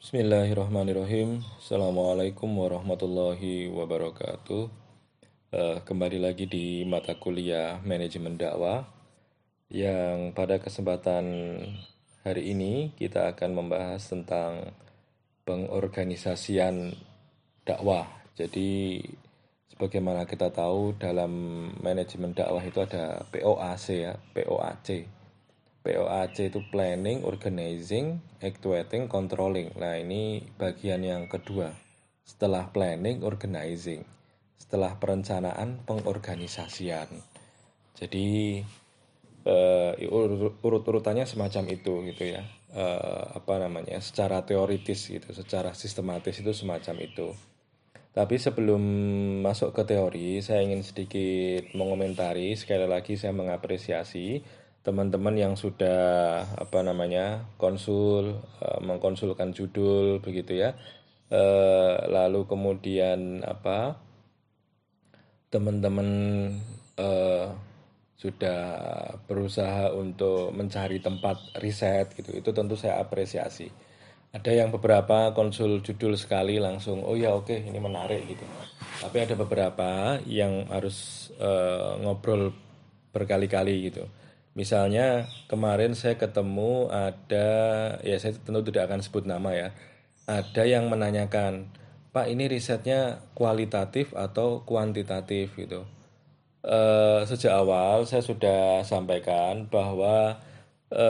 Bismillahirrahmanirrahim. Assalamualaikum warahmatullahi wabarakatuh. Uh, kembali lagi di mata kuliah manajemen dakwah yang pada kesempatan hari ini kita akan membahas tentang pengorganisasian dakwah. Jadi sebagaimana kita tahu dalam manajemen dakwah itu ada POAC ya, POAC POAC itu planning, organizing, actuating, controlling. Nah, ini bagian yang kedua. Setelah planning, organizing. Setelah perencanaan, pengorganisasian. Jadi uh, urut-urutannya semacam itu gitu ya. Uh, apa namanya? Secara teoritis gitu, secara sistematis itu semacam itu. Tapi sebelum masuk ke teori, saya ingin sedikit mengomentari. Sekali lagi saya mengapresiasi teman-teman yang sudah apa namanya konsul uh, mengkonsulkan judul begitu ya. Uh, lalu kemudian apa teman-teman uh, sudah berusaha untuk mencari tempat riset gitu. Itu tentu saya apresiasi. Ada yang beberapa konsul judul sekali langsung oh ya oke okay, ini menarik gitu. Tapi ada beberapa yang harus uh, ngobrol berkali-kali gitu Misalnya kemarin saya ketemu ada ya saya tentu tidak akan sebut nama ya. Ada yang menanyakan, "Pak, ini risetnya kualitatif atau kuantitatif?" gitu. E, sejak awal saya sudah sampaikan bahwa e,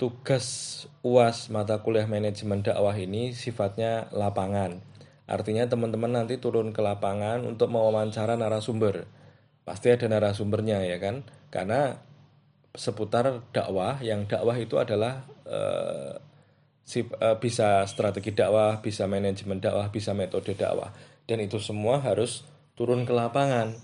tugas UAS mata kuliah manajemen dakwah ini sifatnya lapangan. Artinya teman-teman nanti turun ke lapangan untuk mewawancara narasumber. Pasti ada narasumbernya ya kan? Karena seputar dakwah yang dakwah itu adalah uh, si, uh, bisa strategi dakwah, bisa manajemen dakwah, bisa metode dakwah dan itu semua harus turun ke lapangan,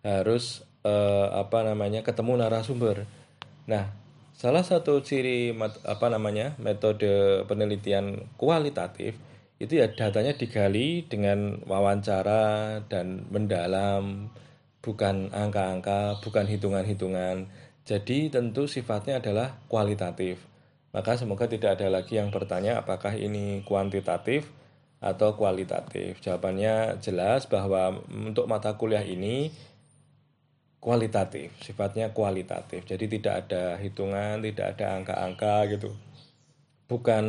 harus uh, apa namanya ketemu narasumber. Nah, salah satu ciri apa namanya metode penelitian kualitatif itu ya datanya digali dengan wawancara dan mendalam, bukan angka-angka, bukan hitungan-hitungan jadi tentu sifatnya adalah kualitatif. Maka semoga tidak ada lagi yang bertanya apakah ini kuantitatif atau kualitatif. Jawabannya jelas bahwa untuk mata kuliah ini kualitatif, sifatnya kualitatif. Jadi tidak ada hitungan, tidak ada angka-angka gitu. Bukan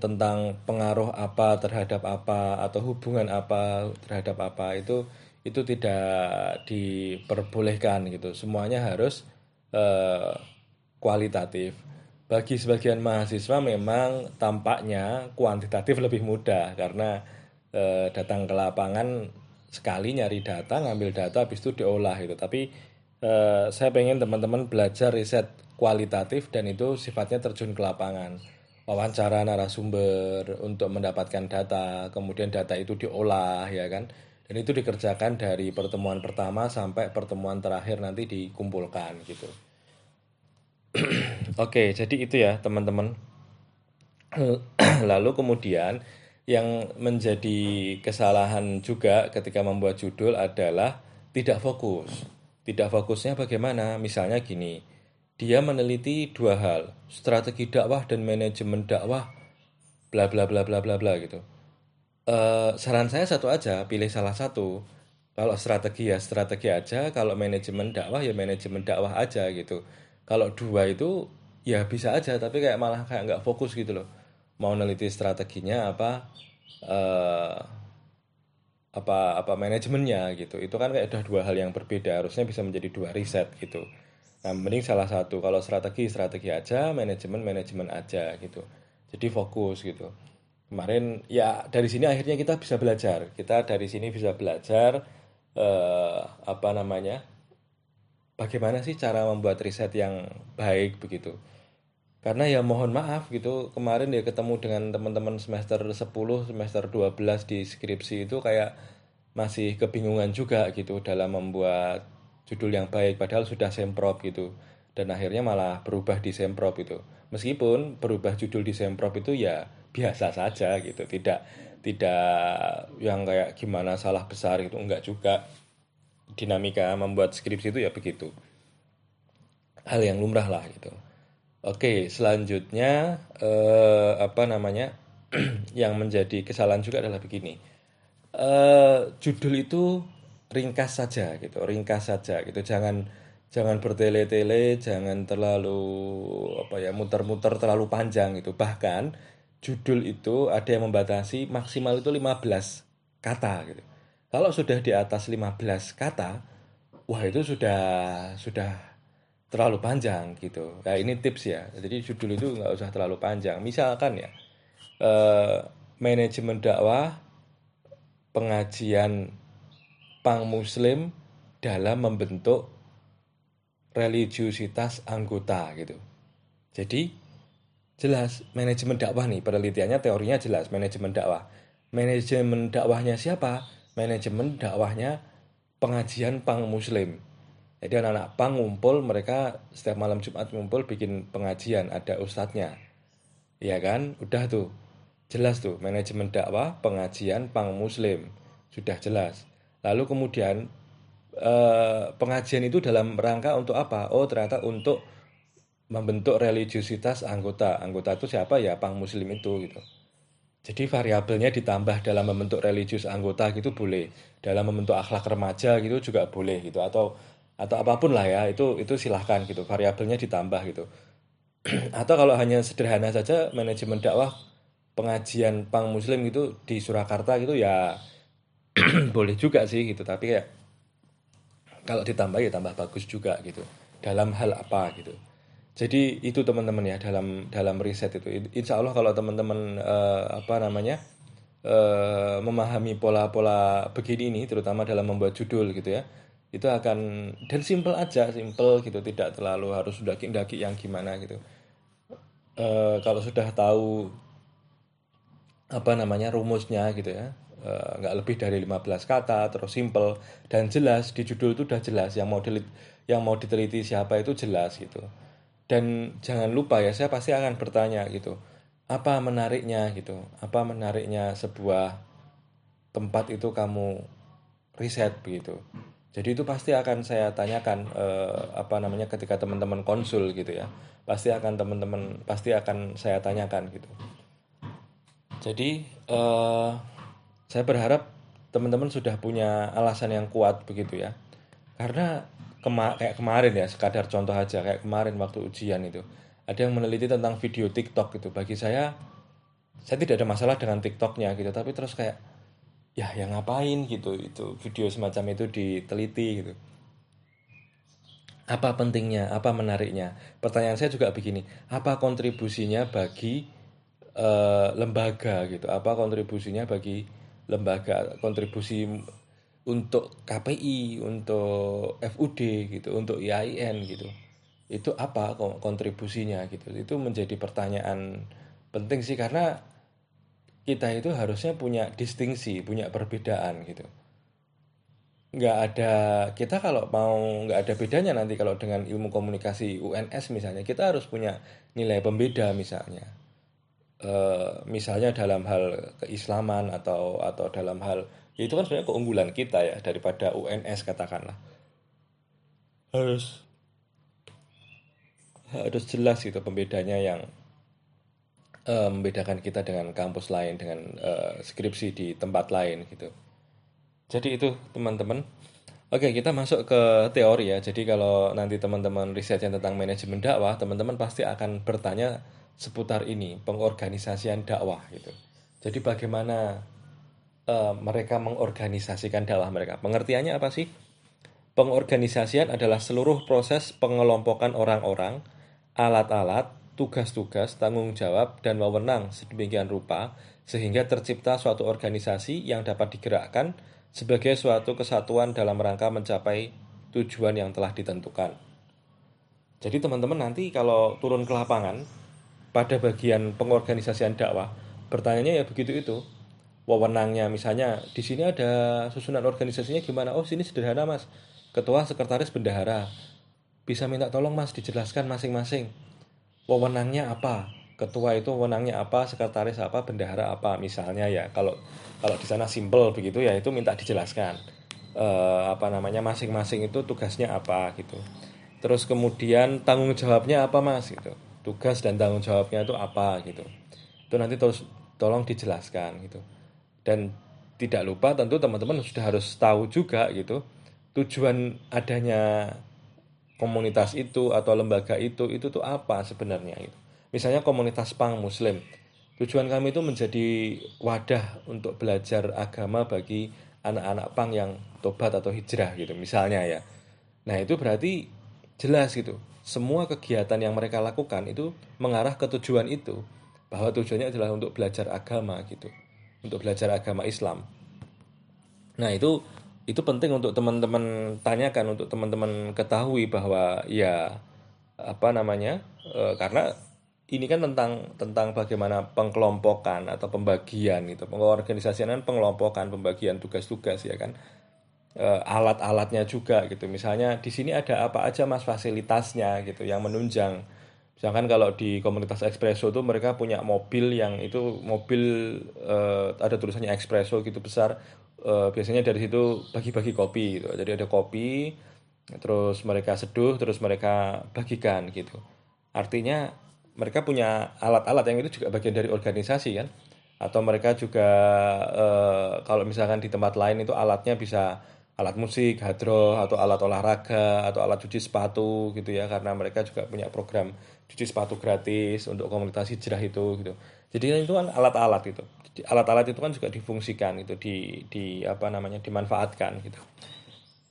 tentang pengaruh apa terhadap apa atau hubungan apa terhadap apa itu itu tidak diperbolehkan gitu. Semuanya harus eh, kualitatif. Bagi sebagian mahasiswa memang tampaknya kuantitatif lebih mudah karena eh, datang ke lapangan sekali nyari data, ngambil data habis itu diolah itu. Tapi eh, saya pengen teman-teman belajar riset kualitatif dan itu sifatnya terjun ke lapangan. Wawancara narasumber untuk mendapatkan data, kemudian data itu diolah ya kan. Dan itu dikerjakan dari pertemuan pertama sampai pertemuan terakhir nanti dikumpulkan gitu. Oke, jadi itu ya teman-teman. Lalu kemudian yang menjadi kesalahan juga ketika membuat judul adalah tidak fokus. Tidak fokusnya bagaimana? Misalnya gini, dia meneliti dua hal, strategi dakwah dan manajemen dakwah, bla bla bla bla bla bla gitu uh, saran saya satu aja, pilih salah satu. Kalau strategi ya strategi aja, kalau manajemen dakwah ya manajemen dakwah aja gitu. Kalau dua itu ya bisa aja, tapi kayak malah kayak nggak fokus gitu loh. Mau neliti strateginya apa, uh, apa apa manajemennya gitu. Itu kan kayak udah dua hal yang berbeda. Harusnya bisa menjadi dua riset gitu. Nah, mending salah satu. Kalau strategi strategi aja, manajemen manajemen aja gitu. Jadi fokus gitu kemarin ya dari sini akhirnya kita bisa belajar. Kita dari sini bisa belajar eh, apa namanya bagaimana sih cara membuat riset yang baik begitu. Karena ya mohon maaf gitu kemarin ya ketemu dengan teman-teman semester 10 semester 12 di skripsi itu kayak masih kebingungan juga gitu dalam membuat judul yang baik padahal sudah semprot gitu. Dan akhirnya malah berubah di semprot itu meskipun berubah judul di semprot itu ya biasa saja gitu tidak tidak yang kayak gimana salah besar itu enggak juga dinamika membuat skripsi itu ya begitu hal yang lumrah lah gitu oke selanjutnya eh, apa namanya yang menjadi kesalahan juga adalah begini. Uh, judul itu ringkas saja gitu, ringkas saja gitu. Jangan jangan bertele-tele, jangan terlalu apa ya muter-muter terlalu panjang gitu. Bahkan judul itu ada yang membatasi maksimal itu 15 kata gitu. Kalau sudah di atas 15 kata, wah itu sudah sudah terlalu panjang gitu. Nah ini tips ya. Jadi judul itu nggak usah terlalu panjang. Misalkan ya eh, manajemen dakwah pengajian pang muslim dalam membentuk religiusitas anggota gitu. Jadi jelas manajemen dakwah nih penelitiannya teorinya jelas manajemen dakwah. Manajemen dakwahnya siapa? Manajemen dakwahnya pengajian pang muslim. Jadi anak-anak pang ngumpul mereka setiap malam Jumat ngumpul bikin pengajian ada ustadznya. Iya kan? Udah tuh. Jelas tuh manajemen dakwah pengajian pang muslim. Sudah jelas. Lalu kemudian eh, pengajian itu dalam rangka untuk apa? Oh ternyata untuk membentuk religiusitas anggota. Anggota itu siapa ya? Pang Muslim itu gitu. Jadi variabelnya ditambah dalam membentuk religius anggota gitu boleh, dalam membentuk akhlak remaja gitu juga boleh gitu atau atau apa pun lah ya itu itu silahkan gitu variabelnya ditambah gitu. atau kalau hanya sederhana saja manajemen dakwah pengajian pang muslim gitu di Surakarta gitu ya boleh juga sih gitu tapi kayak kalau ditambah ya tambah bagus juga gitu dalam hal apa gitu jadi itu teman-teman ya dalam dalam riset itu. Insya Allah kalau teman-teman uh, apa namanya uh, memahami pola-pola begini ini terutama dalam membuat judul gitu ya itu akan dan simple aja simple gitu tidak terlalu harus daki-daki yang gimana gitu. Uh, kalau sudah tahu apa namanya rumusnya gitu ya nggak uh, lebih dari 15 kata terus simple dan jelas di judul itu udah jelas yang mau dilit, yang mau diteliti siapa itu jelas gitu dan jangan lupa ya saya pasti akan bertanya gitu apa menariknya? gitu. Apa menariknya sebuah tempat itu kamu riset? begitu jadi itu pasti akan saya tanyakan uh, apa namanya ketika teman-teman konsul gitu ya pasti akan teman-teman pasti akan saya tanyakan gitu. Jadi uh, saya berharap teman-teman sudah punya alasan yang kuat begitu ya. Karena kema kayak kemarin ya sekadar contoh aja kayak kemarin waktu ujian itu. Ada yang meneliti tentang video TikTok gitu. Bagi saya saya tidak ada masalah dengan TikToknya gitu. Tapi terus kayak ya yang ngapain gitu itu video semacam itu diteliti gitu. Apa pentingnya? Apa menariknya? Pertanyaan saya juga begini. Apa kontribusinya bagi uh, lembaga gitu? Apa kontribusinya bagi lembaga? Kontribusi untuk KPI, untuk FUD gitu, untuk IAIN gitu. Itu apa kontribusinya gitu. Itu menjadi pertanyaan penting sih karena kita itu harusnya punya distingsi, punya perbedaan gitu. Nggak ada, kita kalau mau nggak ada bedanya nanti kalau dengan ilmu komunikasi UNS misalnya, kita harus punya nilai pembeda misalnya Eh, misalnya dalam hal keislaman atau atau dalam hal ya itu kan sebenarnya keunggulan kita ya daripada UNS katakanlah harus harus jelas gitu pembedanya yang uh, membedakan kita dengan kampus lain dengan uh, skripsi di tempat lain gitu jadi itu teman-teman Oke, kita masuk ke teori ya. Jadi kalau nanti teman-teman risetnya tentang manajemen dakwah, teman-teman pasti akan bertanya seputar ini pengorganisasian dakwah gitu. Jadi bagaimana uh, mereka mengorganisasikan dakwah mereka? Pengertiannya apa sih? Pengorganisasian adalah seluruh proses pengelompokan orang-orang, alat-alat, tugas-tugas, tanggung jawab, dan wewenang sedemikian rupa sehingga tercipta suatu organisasi yang dapat digerakkan sebagai suatu kesatuan dalam rangka mencapai tujuan yang telah ditentukan. Jadi teman-teman nanti kalau turun ke lapangan, pada bagian pengorganisasian dakwah bertanyanya ya begitu itu wewenangnya. Misalnya di sini ada susunan organisasinya gimana? Oh sini sederhana mas. Ketua sekretaris bendahara. Bisa minta tolong mas dijelaskan masing-masing. Wewenangnya apa? Ketua itu wewenangnya apa? Sekretaris apa? Bendahara apa? Misalnya ya kalau kalau di sana simple begitu ya itu minta dijelaskan. E, apa namanya masing-masing itu tugasnya apa gitu. Terus kemudian tanggung jawabnya apa mas gitu. Tugas dan tanggung jawabnya itu apa gitu. Itu nanti terus tolong dijelaskan gitu dan tidak lupa tentu teman-teman sudah harus tahu juga gitu tujuan adanya komunitas itu atau lembaga itu itu tuh apa sebenarnya itu misalnya komunitas pang muslim tujuan kami itu menjadi wadah untuk belajar agama bagi anak-anak pang yang tobat atau hijrah gitu misalnya ya. Nah itu berarti jelas gitu semua kegiatan yang mereka lakukan itu mengarah ke tujuan itu bahwa tujuannya adalah untuk belajar agama gitu untuk belajar agama Islam. Nah itu itu penting untuk teman-teman tanyakan untuk teman-teman ketahui bahwa ya apa namanya e, karena ini kan tentang tentang bagaimana pengkelompokan atau pembagian itu pengorganisasian kan pengelompokan pembagian tugas-tugas ya kan? E, alat-alatnya juga gitu. Misalnya di sini ada apa aja mas fasilitasnya gitu yang menunjang misalkan kalau di komunitas Expresso itu mereka punya mobil yang itu mobil e, ada tulisannya Expresso gitu besar uh, biasanya dari situ bagi-bagi kopi gitu. Jadi ada kopi, terus mereka seduh, terus mereka bagikan gitu. Artinya mereka punya alat-alat yang itu juga bagian dari organisasi kan. Atau mereka juga uh, kalau misalkan di tempat lain itu alatnya bisa alat musik, hadroh, atau alat olahraga, atau alat cuci sepatu gitu ya, karena mereka juga punya program cuci sepatu gratis untuk komunitas hijrah itu gitu. Jadi itu kan alat-alat itu. Alat-alat itu kan juga difungsikan itu di di apa namanya dimanfaatkan gitu.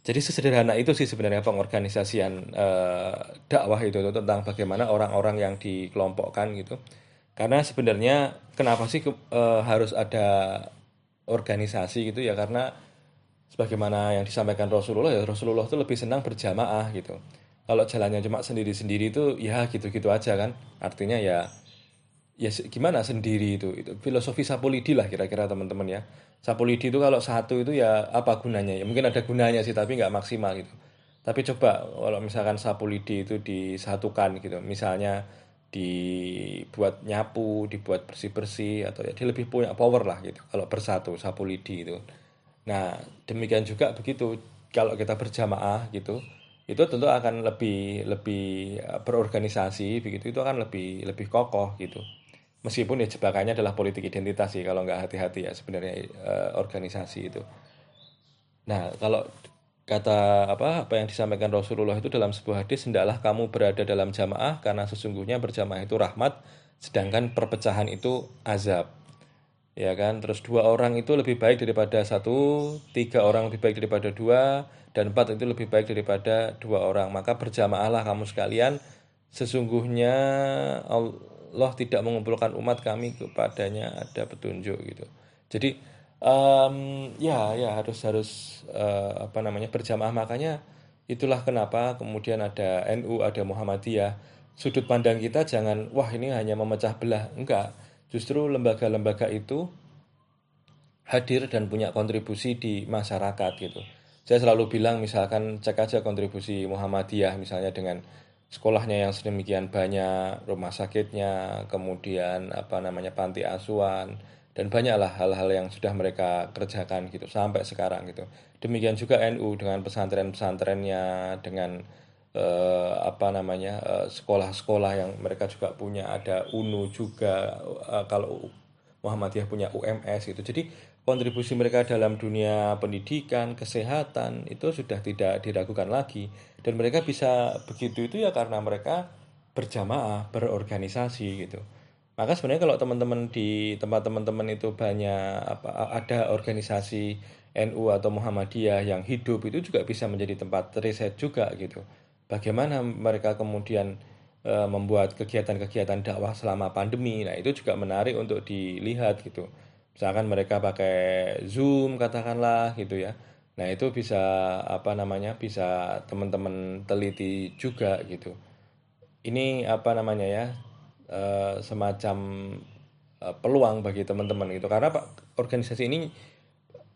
Jadi sesederhana itu sih sebenarnya pengorganisasian eh, dakwah itu, itu tentang bagaimana orang-orang yang dikelompokkan gitu. Karena sebenarnya kenapa sih eh, harus ada organisasi gitu ya? Karena sebagaimana yang disampaikan Rasulullah ya Rasulullah itu lebih senang berjamaah gitu. Kalau jalannya cuma sendiri-sendiri itu ya gitu-gitu aja kan. Artinya ya ya gimana sendiri itu? Itu filosofi Sapolidi lah kira-kira teman-teman ya. Sapolidi itu kalau satu itu ya apa gunanya? Ya mungkin ada gunanya sih tapi nggak maksimal gitu. Tapi coba kalau misalkan Sapolidi itu disatukan gitu misalnya dibuat nyapu dibuat bersih-bersih atau ya dia lebih punya power lah gitu kalau bersatu Sapolidi itu nah demikian juga begitu kalau kita berjamaah gitu itu tentu akan lebih lebih eh, berorganisasi begitu itu akan lebih lebih kokoh gitu meskipun ya jebakannya adalah politik identitas sih kalau nggak hati-hati ya sebenarnya uh, organisasi itu. Nah kalau kata apa apa yang disampaikan Rasulullah itu dalam sebuah hadis hendaklah kamu berada dalam jamaah karena sesungguhnya berjamaah itu rahmat sedangkan perpecahan itu azab ya kan? Terus dua orang itu lebih baik daripada satu tiga orang lebih baik daripada dua dan empat itu lebih baik daripada dua orang. Maka berjamaahlah kamu sekalian. Sesungguhnya Allah tidak mengumpulkan umat kami kepadanya ada petunjuk gitu. Jadi um, ya ya harus harus uh, apa namanya berjamaah. Makanya itulah kenapa kemudian ada NU ada Muhammadiyah. Sudut pandang kita jangan wah ini hanya memecah belah. Enggak justru lembaga-lembaga itu hadir dan punya kontribusi di masyarakat gitu saya selalu bilang misalkan cek aja kontribusi Muhammadiyah misalnya dengan sekolahnya yang sedemikian banyak, rumah sakitnya, kemudian apa namanya panti asuhan dan banyaklah hal-hal yang sudah mereka kerjakan gitu sampai sekarang gitu. Demikian juga NU dengan pesantren-pesantrennya dengan eh, apa namanya eh, sekolah-sekolah yang mereka juga punya ada UNU juga eh, kalau Muhammadiyah punya UMS gitu. Jadi kontribusi mereka dalam dunia pendidikan, kesehatan itu sudah tidak diragukan lagi dan mereka bisa begitu itu ya karena mereka berjamaah, berorganisasi gitu. Maka sebenarnya kalau teman-teman di tempat teman-teman itu banyak apa ada organisasi NU atau Muhammadiyah yang hidup itu juga bisa menjadi tempat riset juga gitu. Bagaimana mereka kemudian e, membuat kegiatan-kegiatan dakwah selama pandemi. Nah, itu juga menarik untuk dilihat gitu. Misalkan mereka pakai Zoom katakanlah gitu ya. Nah itu bisa apa namanya bisa teman-teman teliti juga gitu. Ini apa namanya ya uh, semacam uh, peluang bagi teman-teman gitu. Karena pak organisasi ini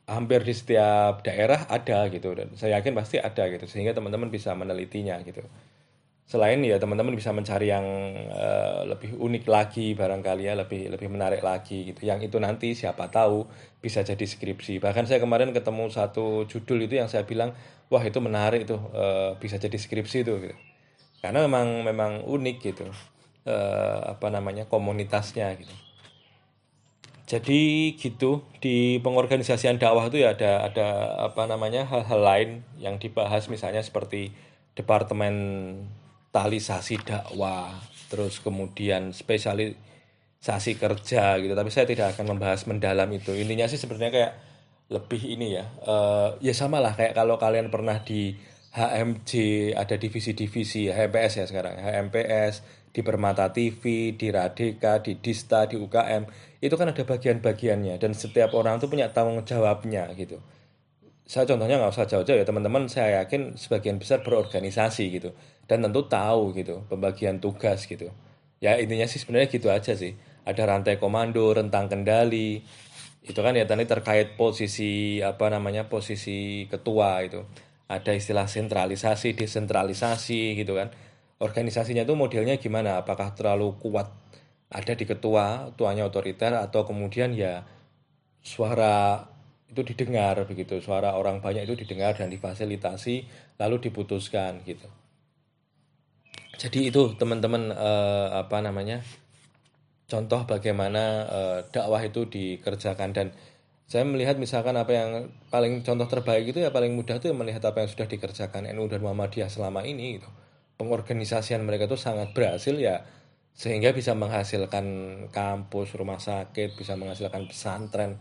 hampir di setiap daerah ada gitu dan saya yakin pasti ada gitu sehingga teman-teman bisa menelitinya gitu. Selain ya teman-teman bisa mencari yang uh, lebih unik lagi barangkali ya lebih lebih menarik lagi gitu. Yang itu nanti siapa tahu bisa jadi skripsi. Bahkan saya kemarin ketemu satu judul itu yang saya bilang wah itu menarik tuh uh, bisa jadi skripsi itu gitu. Karena memang memang unik gitu uh, apa namanya komunitasnya gitu jadi gitu di pengorganisasian dakwah itu ya ada ada apa namanya hal-hal lain yang dibahas misalnya seperti departementalisasi dakwah, terus kemudian spesialisasi kerja gitu. Tapi saya tidak akan membahas mendalam itu. Intinya sih sebenarnya kayak lebih ini ya. Uh, ya sama lah kayak kalau kalian pernah di HMJ ada divisi-divisi HMPS ya sekarang. HMPS di Permata TV di Radika di Dista di UKM itu kan ada bagian-bagiannya. Dan setiap orang tuh punya tanggung jawabnya gitu. Saya contohnya nggak usah jauh-jauh ya teman-teman. Saya yakin sebagian besar berorganisasi gitu. Dan tentu tahu gitu pembagian tugas gitu. Ya intinya sih sebenarnya gitu aja sih. Ada rantai komando rentang kendali. Itu kan ya tadi terkait posisi apa namanya posisi ketua itu ada istilah sentralisasi, desentralisasi gitu kan. Organisasinya itu modelnya gimana? Apakah terlalu kuat ada di ketua, tuanya otoriter atau kemudian ya suara itu didengar begitu, suara orang banyak itu didengar dan difasilitasi lalu diputuskan gitu. Jadi itu teman-teman eh, apa namanya? contoh bagaimana eh, dakwah itu dikerjakan dan saya melihat misalkan apa yang paling contoh terbaik itu ya paling mudah itu ya melihat apa yang sudah dikerjakan NU dan Muhammadiyah selama ini gitu. Pengorganisasian mereka itu sangat berhasil ya sehingga bisa menghasilkan kampus, rumah sakit, bisa menghasilkan pesantren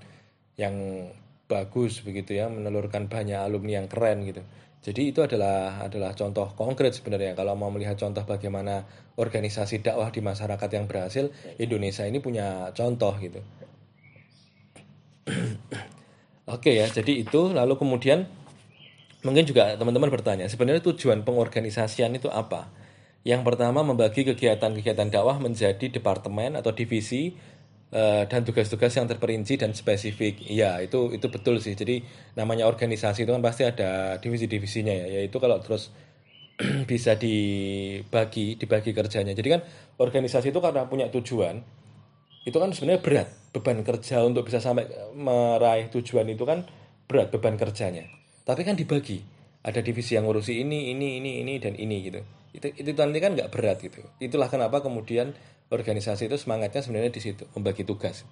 yang bagus begitu ya, menelurkan banyak alumni yang keren gitu. Jadi itu adalah adalah contoh konkret sebenarnya kalau mau melihat contoh bagaimana organisasi dakwah di masyarakat yang berhasil, Indonesia ini punya contoh gitu. Oke ya, jadi itu lalu kemudian mungkin juga teman-teman bertanya, sebenarnya tujuan pengorganisasian itu apa? Yang pertama membagi kegiatan-kegiatan dakwah menjadi departemen atau divisi uh, dan tugas-tugas yang terperinci dan spesifik. Iya, itu itu betul sih. Jadi namanya organisasi itu kan pasti ada divisi-divisinya ya, yaitu kalau terus bisa dibagi, dibagi kerjanya. Jadi kan organisasi itu karena punya tujuan, itu kan sebenarnya berat beban kerja untuk bisa sampai meraih tujuan itu kan berat beban kerjanya. Tapi kan dibagi. Ada divisi yang ngurusi ini ini ini ini dan ini gitu. Itu itu nanti kan nggak berat gitu. Itulah kenapa kemudian organisasi itu semangatnya sebenarnya di situ membagi tugas.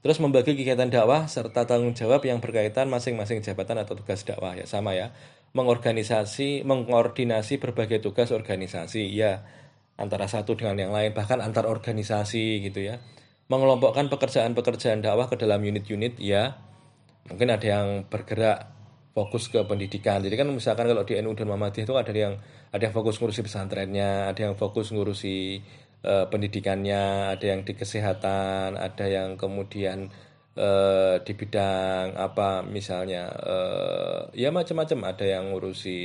Terus membagi kegiatan dakwah serta tanggung jawab yang berkaitan masing-masing jabatan atau tugas dakwah. Ya sama ya. Mengorganisasi mengkoordinasi berbagai tugas organisasi. Ya antara satu dengan yang lain bahkan antar organisasi gitu ya mengelompokkan pekerjaan-pekerjaan dakwah ke dalam unit-unit ya. Mungkin ada yang bergerak fokus ke pendidikan. Jadi kan misalkan kalau di NU dan Muhammadiyah itu ada yang ada yang fokus ngurusi pesantrennya ada yang fokus ngurusi uh, pendidikannya ada yang di kesehatan ada yang kemudian uh, di bidang apa misalnya uh, ya macam-macam. Ada yang ngurusi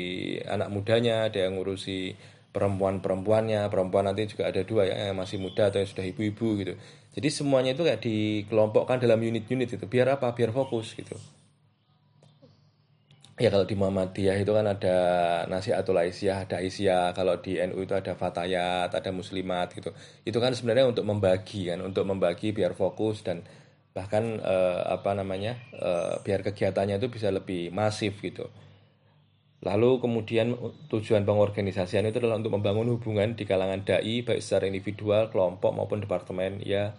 anak mudanya ada yang ngurusi perempuan-perempuannya. Perempuan nanti juga ada dua ya yang masih muda atau yang sudah ibu-ibu gitu jadi semuanya itu kayak dikelompokkan dalam unit-unit itu biar apa? Biar fokus gitu. Ya kalau di Muhammadiyah itu kan ada nasihatul aisyah, ada aisyah. Kalau di NU itu ada fatayat, ada muslimat gitu. Itu kan sebenarnya untuk membagi kan, untuk membagi biar fokus dan bahkan eh, apa namanya eh, biar kegiatannya itu bisa lebih masif gitu. Lalu kemudian tujuan pengorganisasian itu adalah untuk membangun hubungan di kalangan dai baik secara individual, kelompok maupun departemen ya.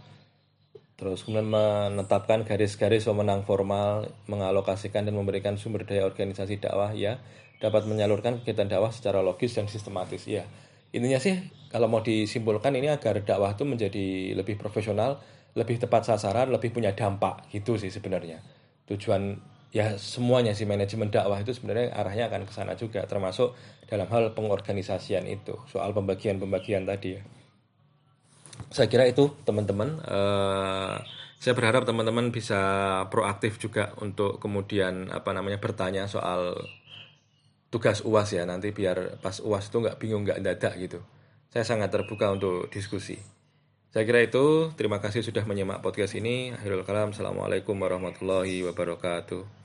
Terus kemudian menetapkan garis-garis pemenang formal, mengalokasikan dan memberikan sumber daya organisasi dakwah ya, dapat menyalurkan kegiatan dakwah secara logis dan sistematis ya. Intinya sih kalau mau disimpulkan ini agar dakwah itu menjadi lebih profesional, lebih tepat sasaran, lebih punya dampak gitu sih sebenarnya. Tujuan ya semuanya sih manajemen dakwah itu sebenarnya arahnya akan ke sana juga termasuk dalam hal pengorganisasian itu soal pembagian-pembagian tadi ya. Saya kira itu teman-teman. Uh, saya berharap teman-teman bisa proaktif juga untuk kemudian apa namanya bertanya soal tugas uas ya nanti biar pas uas itu nggak bingung nggak dadak gitu. Saya sangat terbuka untuk diskusi. Saya kira itu terima kasih sudah menyimak podcast ini. Akhirul kalam assalamualaikum warahmatullahi wabarakatuh